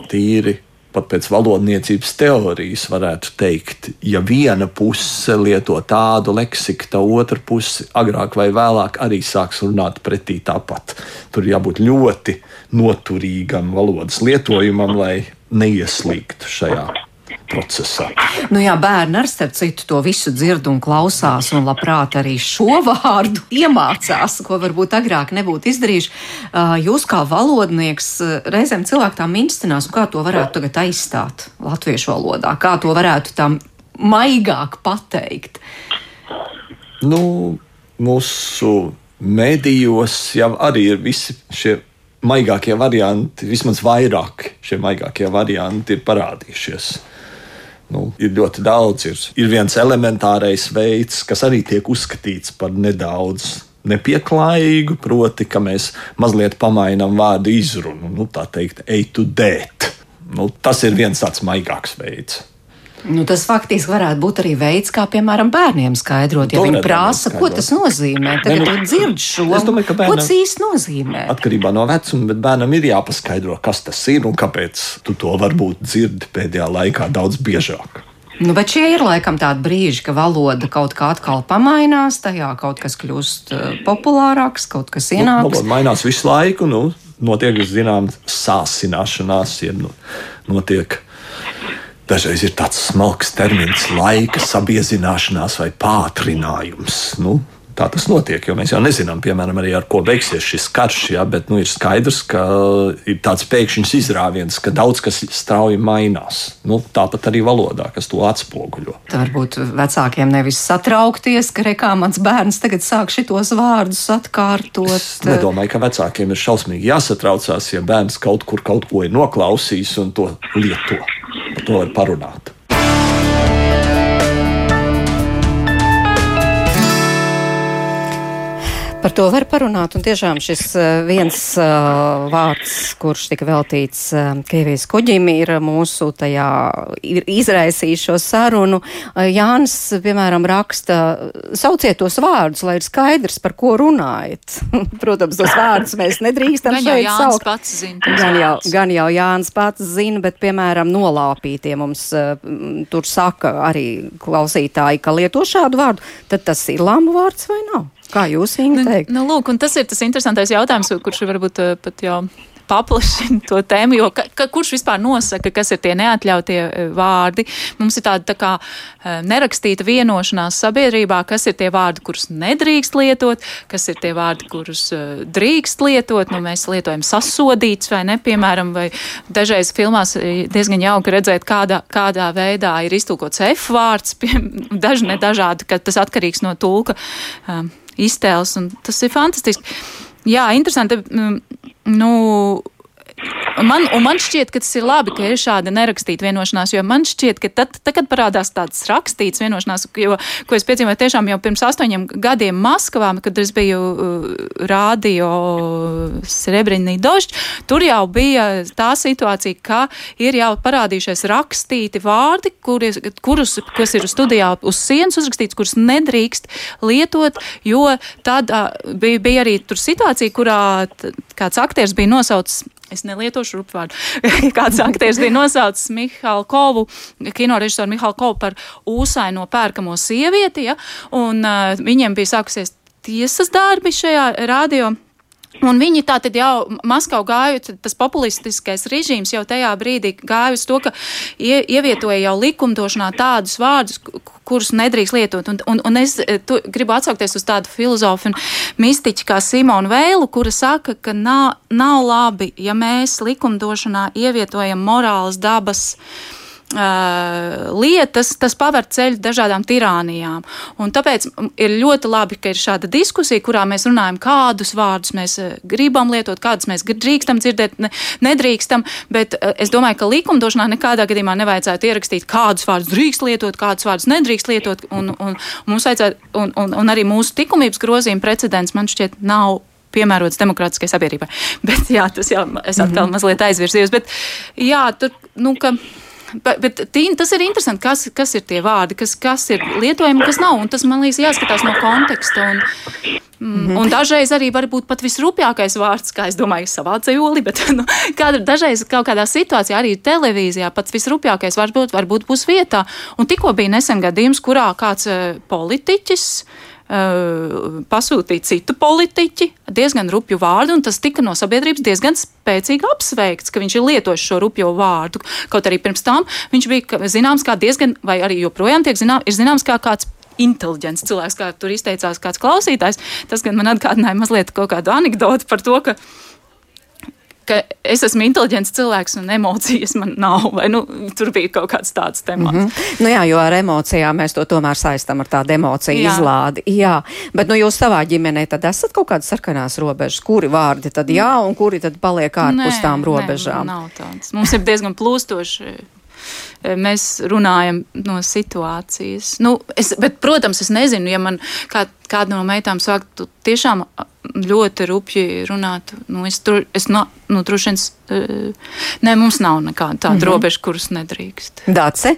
tīri pat pēc valodniecības teorijas varētu teikt, ja viena puse lieto tādu leksiku, tad otra puse agrāk vai vēlāk arī sāks runāt pretī tāpat. Tur jābūt ļoti noturīgam valodas lietojumam, lai neieslīgtu šajā procesā.
Nu jā, bērni ar starp citu to visu dzird un klausās, un labprāt arī šo vārdu iemācās, ko varbūt agrāk nebūtu izdarījuši. Jūs kā valodnieks reizēm cilvēku tā minstinās, kā to varētu tagad aizstāt latviešu valodā, kā to varētu tam maigāk pateikt.
Nu, mūsu medijos jau arī ir visi šie maigākie varianti, vismaz vairāk šie maigākie varianti ir parādījušies. Nu, ir ļoti daudz. Ir, ir viens elementārais veids, kas arī tiek uzskatīts par nedaudz nepieklājīgu, proti, ka mēs mazliet pamainām vārdu izrunu. Nu, tā teikt, ej, tu dēt. Nu, tas ir viens tāds maigāks veids.
Nu, tas faktiski varētu būt arī veids, kā piemēram bērniem skaidrot, ja viņi prasa, ko tas nozīmē. Tagad ne, nu, dzird šo
domāju, bērnam,
ko tas īsti nozīmē.
Atkarībā no vecuma, bet bērnam ir jāpaskaidro, kas tas ir un kāpēc tu to varbūt dzirdi pēdējā laikā daudz biežāk.
Nu, bet šie ir laikam tādi brīži, ka valoda kaut kā atkal pamainās, tajā kaut kas kļūst uh, populārāks, kaut kas ienāk.
Nu, mainās visu laiku, nu, notiek zināms sāsināšanās, jeb nu, notiek Dažreiz ir tāds smalks termins, laika sabiezināšanās vai pātrinājums. Nu, tā tas notiek, jo mēs jau nezinām, piemēram, arī ar ko beigsies šis karš. Ja, bet nu, ir skaidrs, ka ir tāds pēkšņs izrāviens, ka daudz kas strauji mainās. Nu, tāpat arī valodā, kas to atspoguļo.
Tā varbūt vecākiem nevis satraukties, ka rekā mans bērns tagad sāk šitos vārdus atkārtot. Es
nedomāju, ka vecākiem ir šausmīgi jāsatraucās, ja bērns kaut kur kaut ko ir noklausījis un to lieto par to var parunāt.
Par to var parunāt, un tiešām šis eh, viens uh, vārds, kurš tika veltīts uh, Krievijas kuģim, ir mūsu tajā ir izraisījis šo sarunu. Uh, Jānis, piemēram, raksta, sauciet tos vārdus, lai ir skaidrs, par ko runājat. Protams, tos vārdus mēs nedrīkstam
šeit saukt. Pats zina,
gan, jau, gan jau Jānis pats zina, bet, piemēram, nolāpītie mums tur saka arī klausītāji, ka lieto šādu vārdu, tad tas ir lamu vārds vai nav? Kā jūs viņu teikt?
Nu, nu, lūk, tas ir tas interesantais jautājums, kurš varbūt eh, pat jau paplašina to tēmu, jo ka, ka, kurš vispār nosaka, kas ir tie neatļautie eh, vārdi? Mums ir tāda tā kā eh, nerakstīta vienošanās sabiedrībā, kas ir tie vārdi, kurus nedrīkst lietot, kas ir tie vārdi, kurus drīkst lietot. Nu, mēs lietojam sasodīts vai ne, piemēram, vai dažreiz filmās diezgan jauki redzēt, kādā, kādā veidā ir iztulkots F vārds, pie, daži ne dažādi, ka tas atkarīgs no tulka. Um, iztēles, un tas ir fantastiski. Jā, interesanti. Mm, nu, Man, man šķiet, ka tas ir labi, ka ir šāda nerakstīta vienošanās, jo man šķiet, ka tad, tad kad parādās tādas rakstītas vienošanās, jo, ko es piedzīvoju tiešām jau pirms astoņiem gadiem Maskavā, kad es biju uh, rādio Srebrinī došķi, tur jau bija tā situācija, ka ir jau parādījušies rakstīti vārdi, kuris, kurus, kas ir studijā uz sienas uzrakstīts, kurus nedrīkst lietot, jo tad uh, bija, bija arī tur situācija, kurā kāds aktieris bija nosaucis Es nelietošu rupvārdu. Kāds aktieris bija nosaucis Mihālu Kovu, kino režisoru Mihālu Kovu par ūsaino pērkamo sievieti, ja? un uh, viņiem bija sākusies tiesas darbi šajā radio. Un viņi tā tad jau Maskavu gāja, tas populistiskais režīms jau tajā brīdī gāja uz to, ka ie, ievietoja jau likumdošanā tādus vārdus, kurus nedrīkst lietot. Un, un, un es eh, tu, gribu atsaukties uz tādu filozofu un mistiķu kā Simonu Vēlu, kura saka, ka nav, nav labi, ja mēs likumdošanā ievietojam morāles dabas Uh, lietas, tas paver ceļu dažādām tirānijām. Un tāpēc ir ļoti labi, ka ir šāda diskusija, kurā mēs runājam, kādus vārdus mēs gribam lietot, kādus mēs drīkstam dzirdēt, ne, nedrīkstam. Bet uh, es domāju, ka likumdošanā nekādā gadījumā nevajadzētu ierakstīt, kādus vārdus drīkst lietot, kādus vārdus nedrīkst lietot. Un, un, mums vajadzētu, un, un, un arī mūsu likumības grozījuma precedents man šķiet nav piemērots demokrātiskai sabiedrībai. Bet jā, tas jau es atkal mm -hmm. mazliet aizvirzījos. Bet jā, tur, nu, ka Bet, bet tīn, tas ir interesanti, kas, kas ir tie vārdi, kas, kas ir lietojami, kas nav. Tas man liekas, jāskatās no konteksta. Un, mm, mhm. un dažreiz arī var būt pat visrupjākais vārds, kā es domāju, savā dzīvē, bet nu, kāda, dažreiz kaut kādā situācijā, arī televīzijā, pats visrupjākais varbūt, varbūt būs vietā. Un tikko bija nesen gadījums, kurā kāds uh, politiķis pasūtīja citu politiķi diezgan rupju vārdu, un tas tika no sabiedrības diezgan spēcīgi apsveikts, ka viņš ir lietojis šo rupjo vārdu. Kaut arī pirms tam viņš bija zināms kā diezgan, vai arī joprojām tiek zinām, ir zināms kā kāds inteliģents cilvēks, kā tur izteicās kāds klausītājs. Tas gan man atgādināja mazliet kaut kādu anekdoti par to, ka ka es esmu inteliģents cilvēks un emocijas man nav. Vai, nu, tur bija kaut kāds tāds temats. Mm -hmm.
nu jā, jo ar emocijām mēs to tomēr saistām ar tādu emociju jā. izlādi. Jā, bet nu, jūs savā ģimenē tad esat kaut kādas sarkanās robežas, kuri vārdi tad jā un kuri tad paliek ārpus tām robežām?
Nē, nav tāds. Mums ir diezgan plūstoši mēs runājam no situācijas. Nu, es, bet, protams, es nezinu, ja man kā, kāda no meitām sāktu tiešām ļoti rupji runāt. Nu, es tur, es no, nu, droši vien, nē, mums nav nekāda tāda mm -hmm. robeža, kuras nedrīkst.
Dace?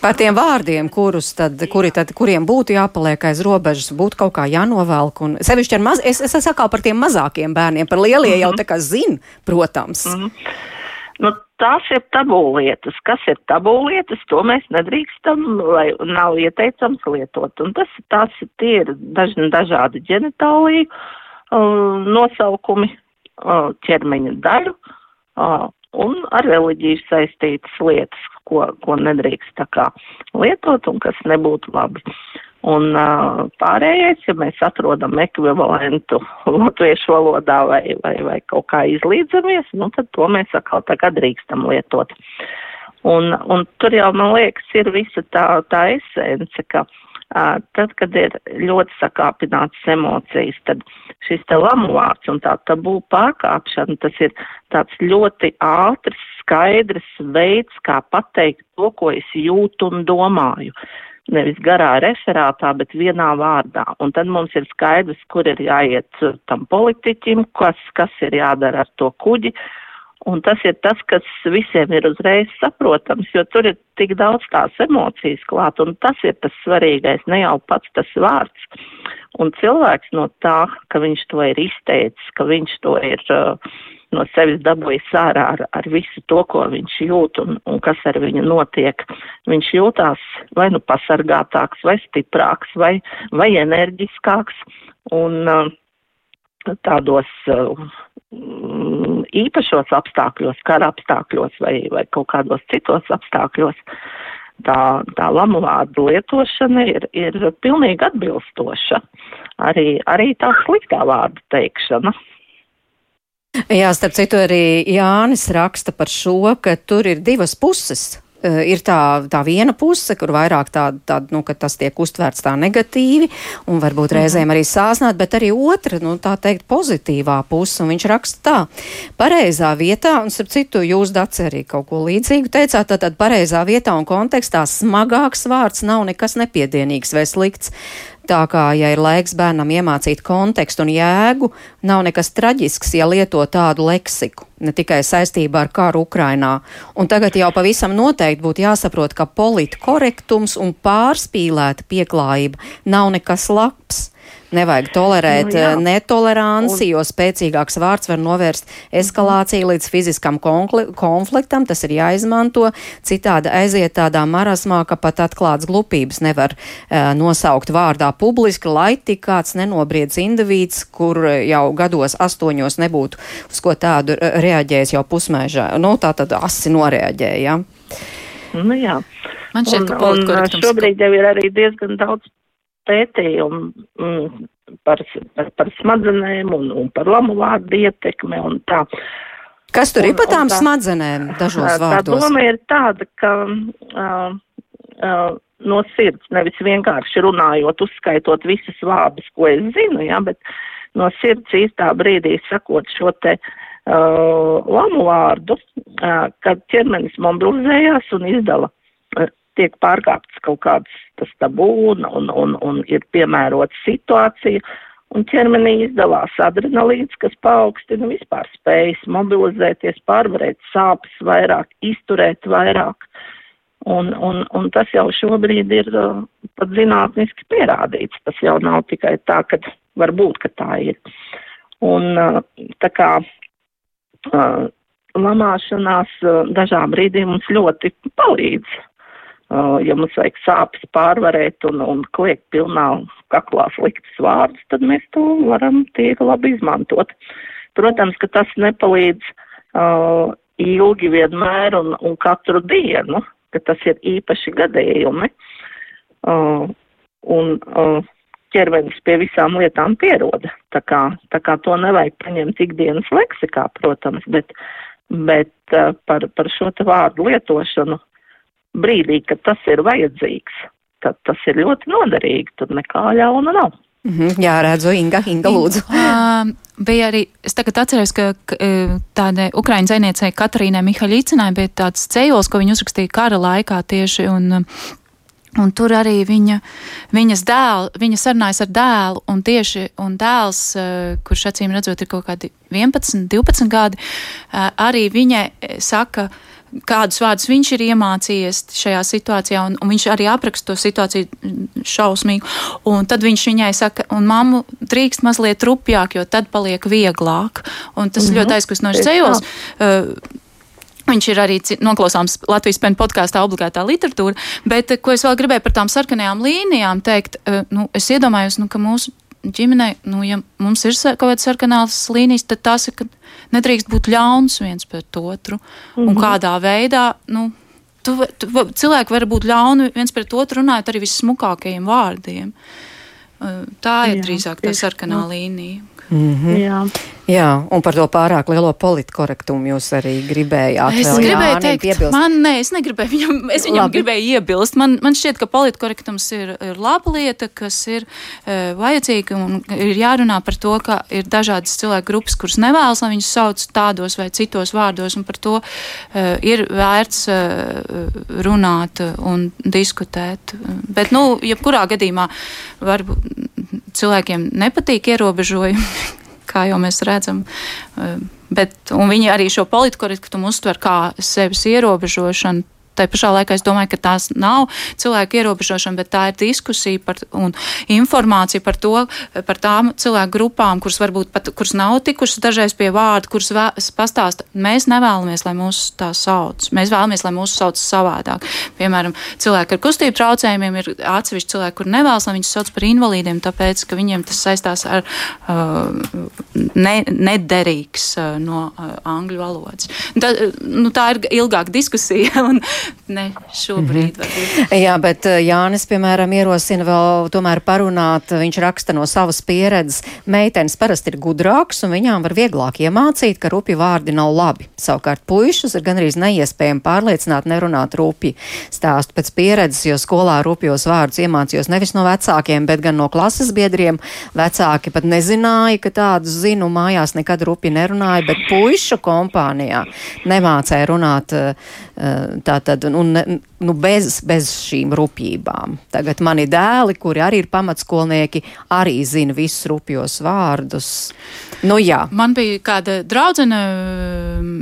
Par tiem vārdiem, kurus tad, kuri tad, kuriem būtu jāpaliek aiz robežas, būtu kaut kā jānovelk. Un sevišķi ar maz, es, es saku par tiem mazākiem bērniem, par lielie mm -hmm. jau tā kā zina, protams. Mm -hmm.
Tās ir tabūlietas. Kas ir tabūlietas, to mēs nedrīkstam vai nav ieteicams lietot. Un tas tās tie ir daž, dažādi ģenitāliju uh, nosaukumi, uh, ķermeņa daļu uh, un ar reliģiju saistītas lietas, ko, ko nedrīkst tā kā lietot un kas nebūtu labi. Un uh, pārējais, ja mēs atrodam ekvivalentu latviešu valodā vai, vai, vai kaut kā izlīdzamies, nu tad to mēs atkal tagad drīkstam lietot. Un, un tur jau, man liekas, ir visa tā, tā esence, ka uh, tad, kad ir ļoti sakāpināts emocijas, tad šis te lamuvārds un tā tabū pārkāpšana, tas ir tāds ļoti ātrs, skaidrs veids, kā pateikt to, ko es jūtu un domāju nevis garā referātā, bet vienā vārdā. Un tad mums ir skaidrs, kur ir jāiet tam politiķim, kas, kas ir jādara ar to kuģi. Un tas ir tas, kas visiem ir uzreiz saprotams, jo tur ir tik daudz tās emocijas klāt, un tas ir tas svarīgais, ne jau pats tas vārds. Un cilvēks no tā, ka viņš to ir izteicis, ka viņš to ir uh, no sevis dabūjis ārā ar, ar visu to, ko viņš jūt un, un kas ar viņu notiek. Viņš jūtās vai nu pasargātāks, vai stiprāks, vai, vai enerģiskāks. Un uh, tādos uh, īpašos apstākļos, kara apstākļos vai, vai kaut kādos citos apstākļos, tā, tā lamu vārdu lietošana ir, ir pilnīgi atbilstoša. Arī, arī tā sliktā vārdu teikšana.
Jā, starp citu, arī Jānis raksta par šo, ka tur ir divas puses. Uh, ir tā, tā viena puse, kur vairāk tāda, tā, nu, ka tas tiek uztvērts tā negatīvi un varbūt mhm. reizēm arī sāsnāt, bet arī otra, nu, tā teikt, pozitīvā puse. Un viņš raksta tā, pareizā vietā, un starp citu, jūs daci arī kaut ko līdzīgu teicāt, tātad pareizā vietā un kontekstā smagāks vārds nav nekas nepiedienīgs vai slikts. Tā kā, ja ir laiks bērnam iemācīt kontekstu un jēgu, nav nekas traģisks, ja lieto tādu leksiku, ne tikai saistībā ar karu Ukrainā. Un tagad jau pavisam noteikti būtu jāsaprot, ka politkorektums un pārspīlēta pieklājība nav nekas labs. Nevajag tolerēt nu, jā. netoleranci, jo spēcīgāks vārds var novērst eskalāciju līdz fiziskam konfliktam. Tas ir jāizmanto. Citādi aiziet tādā marasmā, ka pat atklāts glupības nevar uh, nosaukt vārdā publiski, lai tik kāds nenobriedz indivīds, kur jau gados astoņos nebūtu uz ko tādu reaģējis jau pusmēžā. Nu, tā tad asi noreaģēja. Ja?
Nu, jā.
Man šķiet, ka politkorektums.
Šobrīd jau ir arī diezgan daudz pētījumu mm, par, par, smadzenēm un, un par lamu vārdu ietekmi un tā.
Kas tur un, ir par tām tā, smadzenēm dažos vārdos?
Tā doma ir tāda, ka uh, uh, no sirds, nevis vienkārši runājot, uzskaitot visas vārdus, ko es zinu, ja, bet no sirds īstā brīdī sakot šo te uh, lamu vārdu, uh, kad ķermenis mobilizējās un izdala tiek pārkāpts kaut kāds tas tabū un, un, un, un ir piemērota situācija. un ķermenī izdalās adrenalīns, kas paaugstina vispār spējas mobilizēties, pārvarēt sāpes vairāk, izturēt vairāk. Un, un, un tas jau šobrīd ir uh, pat zinātniski pierādīts. Tas jau nav tikai tā, ka varbūt, ka tā ir. Un uh, tā kā uh, lamāšanās uh, dažām brīdīm mums ļoti palīdz. Uh, ja mums vajag sāpes pārvarēt un, un kliegt pilnā kaklā sliktas vārdus, tad mēs to varam tīri labi izmantot. Protams, ka tas nepalīdz uh, ilgi vienmēr un, un katru dienu ka tas ir īpaši gadījumi. Uh, un uh, ķermenis pie visām lietām pieroda. Tā kā, tā kā to nevajag paņemt ikdienas leksikā, protams, bet, bet uh, par, par šo te vārdu lietošanu brīdī, kad tas ir vajadzīgs, tad tas ir ļoti noderīgi, tad nekā ļauna nav.
Mm -hmm, jā, redzu, Inga, Inga lūdzu.
Uh, bija arī, es tagad atceros, ka tādai Ukraiņu dzēniecei Katarīnai Mihaļīcinai bija tāds cejols, ko viņa uzrakstīja kara laikā tieši, un, un tur arī viņa, viņas dēl, viņa sarunājas ar dēlu, un tieši, un dēls, kurš acīm redzot ir kaut kādi 11, 12 gadi, arī viņai saka, kādus vārdus viņš ir iemācījies šajā situācijā, un, un viņš arī apraksta to situāciju šausmīgu. Un tad viņš viņai saka, un mammu drīkst mazliet rupjāk, jo tad paliek vieglāk. Un tas mm -hmm. ļoti aizkustinoši ceļos. Uh, Viņš ir arī noklausāms Latvijas pēnu podkāstā obligātā literatūra, bet ko es vēl gribēju par tām sarkanajām līnijām teikt, nu, es iedomājos, nu, ka mūsu ģimenei, nu, ja mums ir kaut kādas sarkanās līnijas, tad tas ir, nedrīkst būt ļauns viens pret otru. Mm -hmm. Un mhm. kādā veidā, nu, tu, tu, cilvēki var būt ļauni viens pret otru, runājot arī vissmukākajiem vārdiem. Tā ir Jā, drīzāk tā sarkanā līnija.
Mm -hmm. Jā. Jā, un par to pārāk lielo politkorektumu jūs arī gribējāt.
Es gribēju teikt, piebilst. man, nē, es negribēju viņam, es viņam Labi. gribēju iebilst. Man, man šķiet, ka politkorektums ir, ir laba lieta, kas ir uh, vajadzīga un ir jārunā par to, ka ir dažādas cilvēku grupas, kuras nevēlas, lai viņus sauc tādos vai citos vārdos, un par to uh, ir vērts uh, runāt un diskutēt. Bet, nu, jebkurā gadījumā varbūt cilvēkiem nepatīk ierobežojumi kā jau mēs redzam. Eh, bet, viņi arī šo politkorektumu uztver kā sevis ierobežošanu Tā pašā laikā es domāju, ka tās nav cilvēku ierobežošana, bet tā ir diskusija par, un informācija par to, par tām cilvēku grupām, kuras varbūt pat, kuras nav tikušas dažreiz pie vārda, kuras pastāsta. Mēs nevēlamies, lai mūs tā sauc. Mēs vēlamies, lai mūs sauc savādāk. Piemēram, cilvēki ar kustību traucējumiem ir atsevišķi cilvēki, kur nevēlas, lai viņus sauc par invalīdiem, tāpēc, ka viņiem tas saistās ar uh, ne, nederīgs uh, no uh, angļu valodas. Tā, nu, tā ir ilgāka diskusija. Un, ne šobrīd. Mm -hmm.
Jā, bet eh, Jānis, piemēram, ierosina vēl tomēr parunāt, viņš raksta no savas pieredzes. Meitenes parasti ir gudrāks un viņām var vieglāk iemācīt, ka rupi vārdi nav labi. Savukārt puišus ir gandrīz neiespējami pārliecināt nerunāt rupi. Stāstu pēc pieredzes, jo skolā rupjos vārdus iemācījos nevis no vecākiem, bet gan no klases biedriem. Vecāki pat nezināja, ka tādus zinu, mājās nekad rupi nerunāja, bet puišu kompānijā nemācēja runāt eh, eh, tātad tad, un, nu, bez, bez šīm rupjībām. Tagad mani dēli, kuri arī ir pamatskolnieki, arī zina visus rupjos vārdus. Nu, jā.
Man bija kāda draudzene,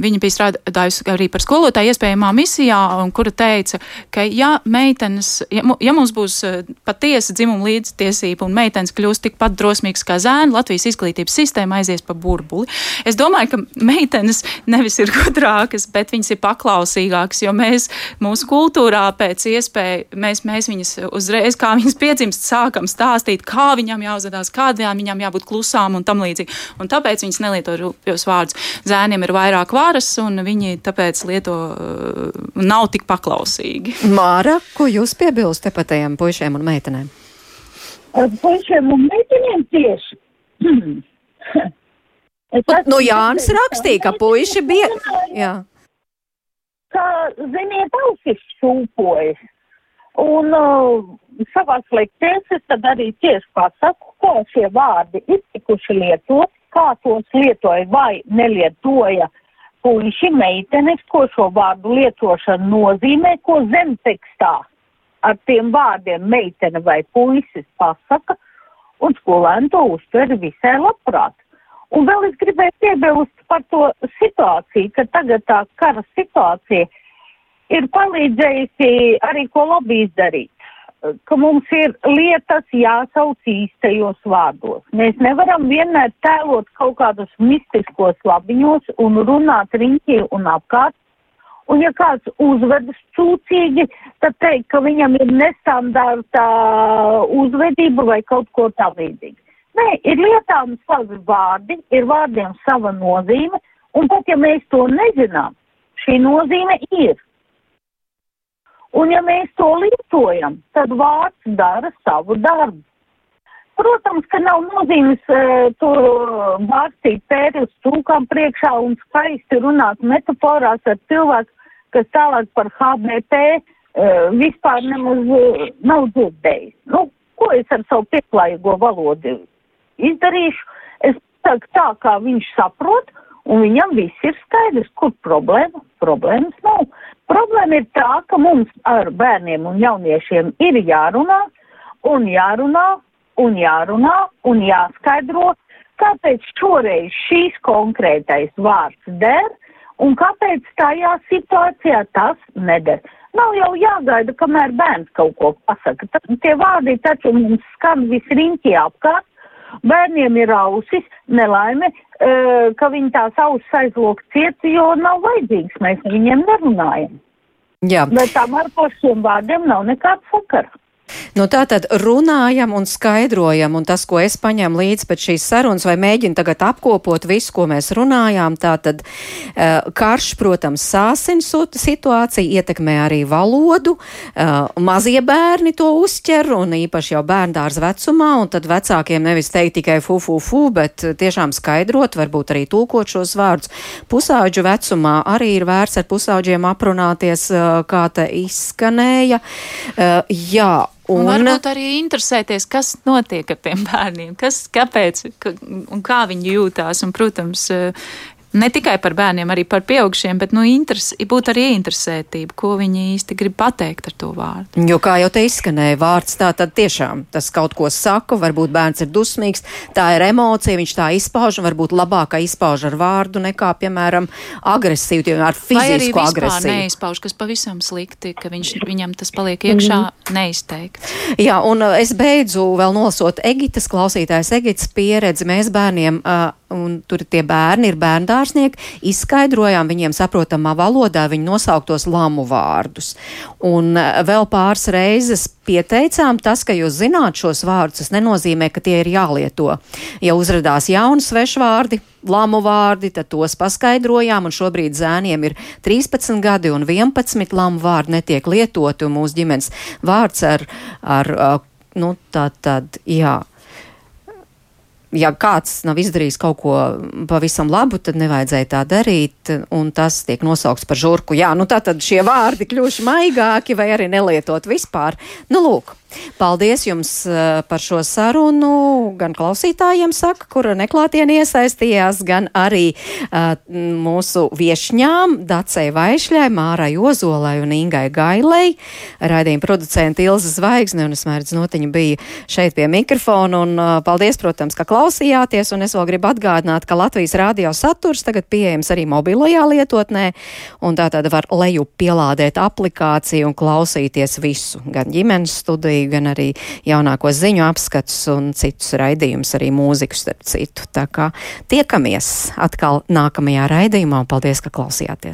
viņa bija strādājusi arī par skolotāju iespējamā misijā, kura teica, ka ja meitenes, ja, ja mums būs eh, patiesa dzimuma līdztiesība un meitenes kļūs tikpat drosmīgas kā zēni, Latvijas izglītības sistēma aizies pa burbuli. Es domāju, ka meitenes nevis ir gudrākas, bet viņas ir paklausīgākas, jo mēs mūsu kultūrā pēc iespēja, mēs, mēs viņas uzreiz, kā viņas piedzimst, sākam stāstīt, kā viņam jāuzvedās, kādām viņām jābūt klusām un tam līdzīgi. Un tāpēc viņas nelieto rupjos vārdus. Zēniem ir vairāk varas, un viņi tāpēc lieto, uh, nav tik paklausīgi.
Māra, ko jūs piebilst tepatajiem puišiem un meitenēm?
Puišiem un meitenēm tieši.
nu, Jānis rakstīja, ka puiši bija. Jā
ka, ziniet, ausis šūpojas. Un uh, savās lektēs es tad arī tieši pasaku, kā šie vārdi ir tikuši lietot, kā tos lietoja vai nelietoja puiši meitenes, ko šo vārdu lietošana nozīmē, ko zemtekstā ar tiem vārdiem meitene vai puisis pasaka. un skolēni to uztver visai labprāt. Un vēl es gribēju piebilst par to situāciju, ka tagad tā kara situācija ir palīdzējusi arī ko labi izdarīt ka mums ir lietas jāsauc īstajos vārdos. Mēs nevaram vienmēr tēlot kaut kādus mistiskos labiņos un runāt riņķī un apkārt. Un ja kāds uzvedas cūcīgi, tad teikt, ka viņam ir nestandarta uzvedība vai kaut ko tam līdzīgu. Nē, ir lietām savi vārdi, ir vārdiem sava nozīme, un pat ja mēs to nezinām, šī nozīme ir. Un ja mēs to lietojam, tad vārds dara savu darbu. Protams, ka nav nozīmes uh, to bārstīt pēri uz cūkām priekšā un skaisti runāt metaforās ar cilvēku, kas tālāk par HBP uh, vispār nemaz uh, nav dzirdējis. Nu, ko es ar savu pieklājīgo valodu izdarīšu? Es saku tā, kā viņš saprot, un viņam viss ir skaidrs, kur problēma. Problēmas nav. Problēma ir tā, ka mums ar bērniem un jauniešiem ir jārunā un jārunā un jārunā un jāskaidro, kāpēc šoreiz šīs konkrētais vārds der un kāpēc tajā situācijā tas neder. Nav jau jāgaida, kamēr bērns kaut ko pasaka. T tie vārdi taču mums skan visriņķi apkārt. Bērniem ir ausis, nelaime, uh, ka viņi tās ausis aizlūk cieti, jo nav vajadzīgs. Mēs viņiem nerunājam.
Jā.
Bet tam ar pašiem vārdiem nav nekāda sakara.
Nu, tā tad runājam un skaidrojam, un tas, ko es paņēmu līdzi pēc šīs sarunas, vai mēģinu tagad apkopot visu, ko mēs runājām, tā tad uh, karš, protams, sāsina situāciju, ietekmē arī valodu, uh, mazie bērni to uzķer, un īpaši jau bērndārs vecumā, un tad vecākiem nevis teikt tikai fu, fu, fu, bet tiešām skaidrot, varbūt arī tulkot šos vārdus. Pusauģu vecumā arī ir vērts ar pusauģiem aprunāties, uh, kā te izskanēja. Uh, jā,
Un, un varbūt arī interesēties, kas notiek ar tiem bērniem, kas, kāpēc un kā viņi jūtās. Un, protams, ne tikai par bērniem, arī par pieaugušiem, bet nu, interes, būtu arī interesētība, ko viņi īsti grib pateikt ar to vārdu.
Jo, kā jau te izskanēja, vārds tā tad tiešām tas kaut ko saka, varbūt bērns ir dusmīgs, tā ir emocija, viņš tā izpauž, un varbūt labāk izpauž ar vārdu nekā, piemēram, agresīvu, ar fizisku agresiju.
neizpauž, kas pavisam slikti, ka viņš, viņam tas paliek iekšā mm -hmm. neizteikt.
Jā, un uh, es beidzu vēl nosot Egitas klausītājs Egitas pieredzi. Mēs bērniem uh, un tur tie bērni ir bērndārsnieki, izskaidrojām viņiem saprotamā valodā viņu nosauktos lamu vārdus. Un e, vēl pāris reizes pieteicām tas, ka jūs zināt šos vārdus, tas nenozīmē, ka tie ir jālieto. Ja uzradās jauni svešvārdi, lamu vārdi, tad tos paskaidrojām, un šobrīd zēniem ir 13 gadi un 11 lamu vārdi netiek lietoti, un mūsu ģimenes vārds ar, ar nu, tā tad, jā ja kāds nav izdarījis kaut ko pavisam labu, tad nevajadzēja tā darīt, un tas tiek nosaukts par žurku. Jā, nu tā tad šie vārdi kļuvuši maigāki vai arī nelietot vispār. Nu, lūk. Paldies jums uh, par šo sarunu. Gan klausītājiem saka, kura neklātieni iesaistījās, gan arī uh, mūsu viešņām Dacei Vaišļai, Mārai Ozolai un Ingai Gailei. Raidījuma producenta Ilza Zvaigzne un es mērķis notiņa bija šeit pie mikrofona. Un uh, paldies, protams, ka klausījāties. Un es vēl gribu atgādināt, ka Latvijas radio saturs tagad pieejams arī mobilajā lietotnē. Un tā tad var leju pielādēt aplikāciju un klausīties visu, gan ģimenes studiju arī, gan arī jaunākos ziņu apskats un citus raidījumus, arī mūziku starp citu. Tā kā tiekamies atkal nākamajā raidījumā paldies, ka klausījāties!